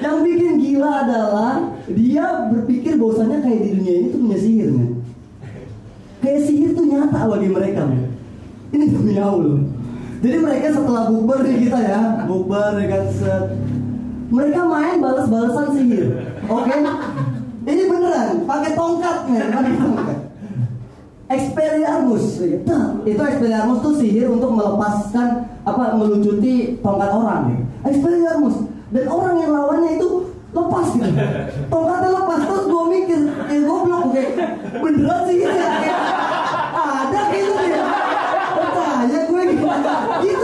Yang bikin gila adalah dia berpikir bahwasannya kayak di dunia ini tuh punya sihir men. Kayak sihir tuh nyata bagi mereka. Ini demi Allah. Jadi mereka setelah bukber nih kita ya, bukber ya kan set. Mereka main balas-balasan sihir. Oke? Ini beneran, pakai tongkat men, pakai tongkat. Expelliarmus, Nah, itu Expelliarmus tuh sihir untuk melepaskan apa melucuti tongkat orang nih. Expelliarmus tongkatnya lepas terus gue mikir eh goblok gue kayak beneran sih gitu ya ada gitu ya. Percaya gue gitu. Gitu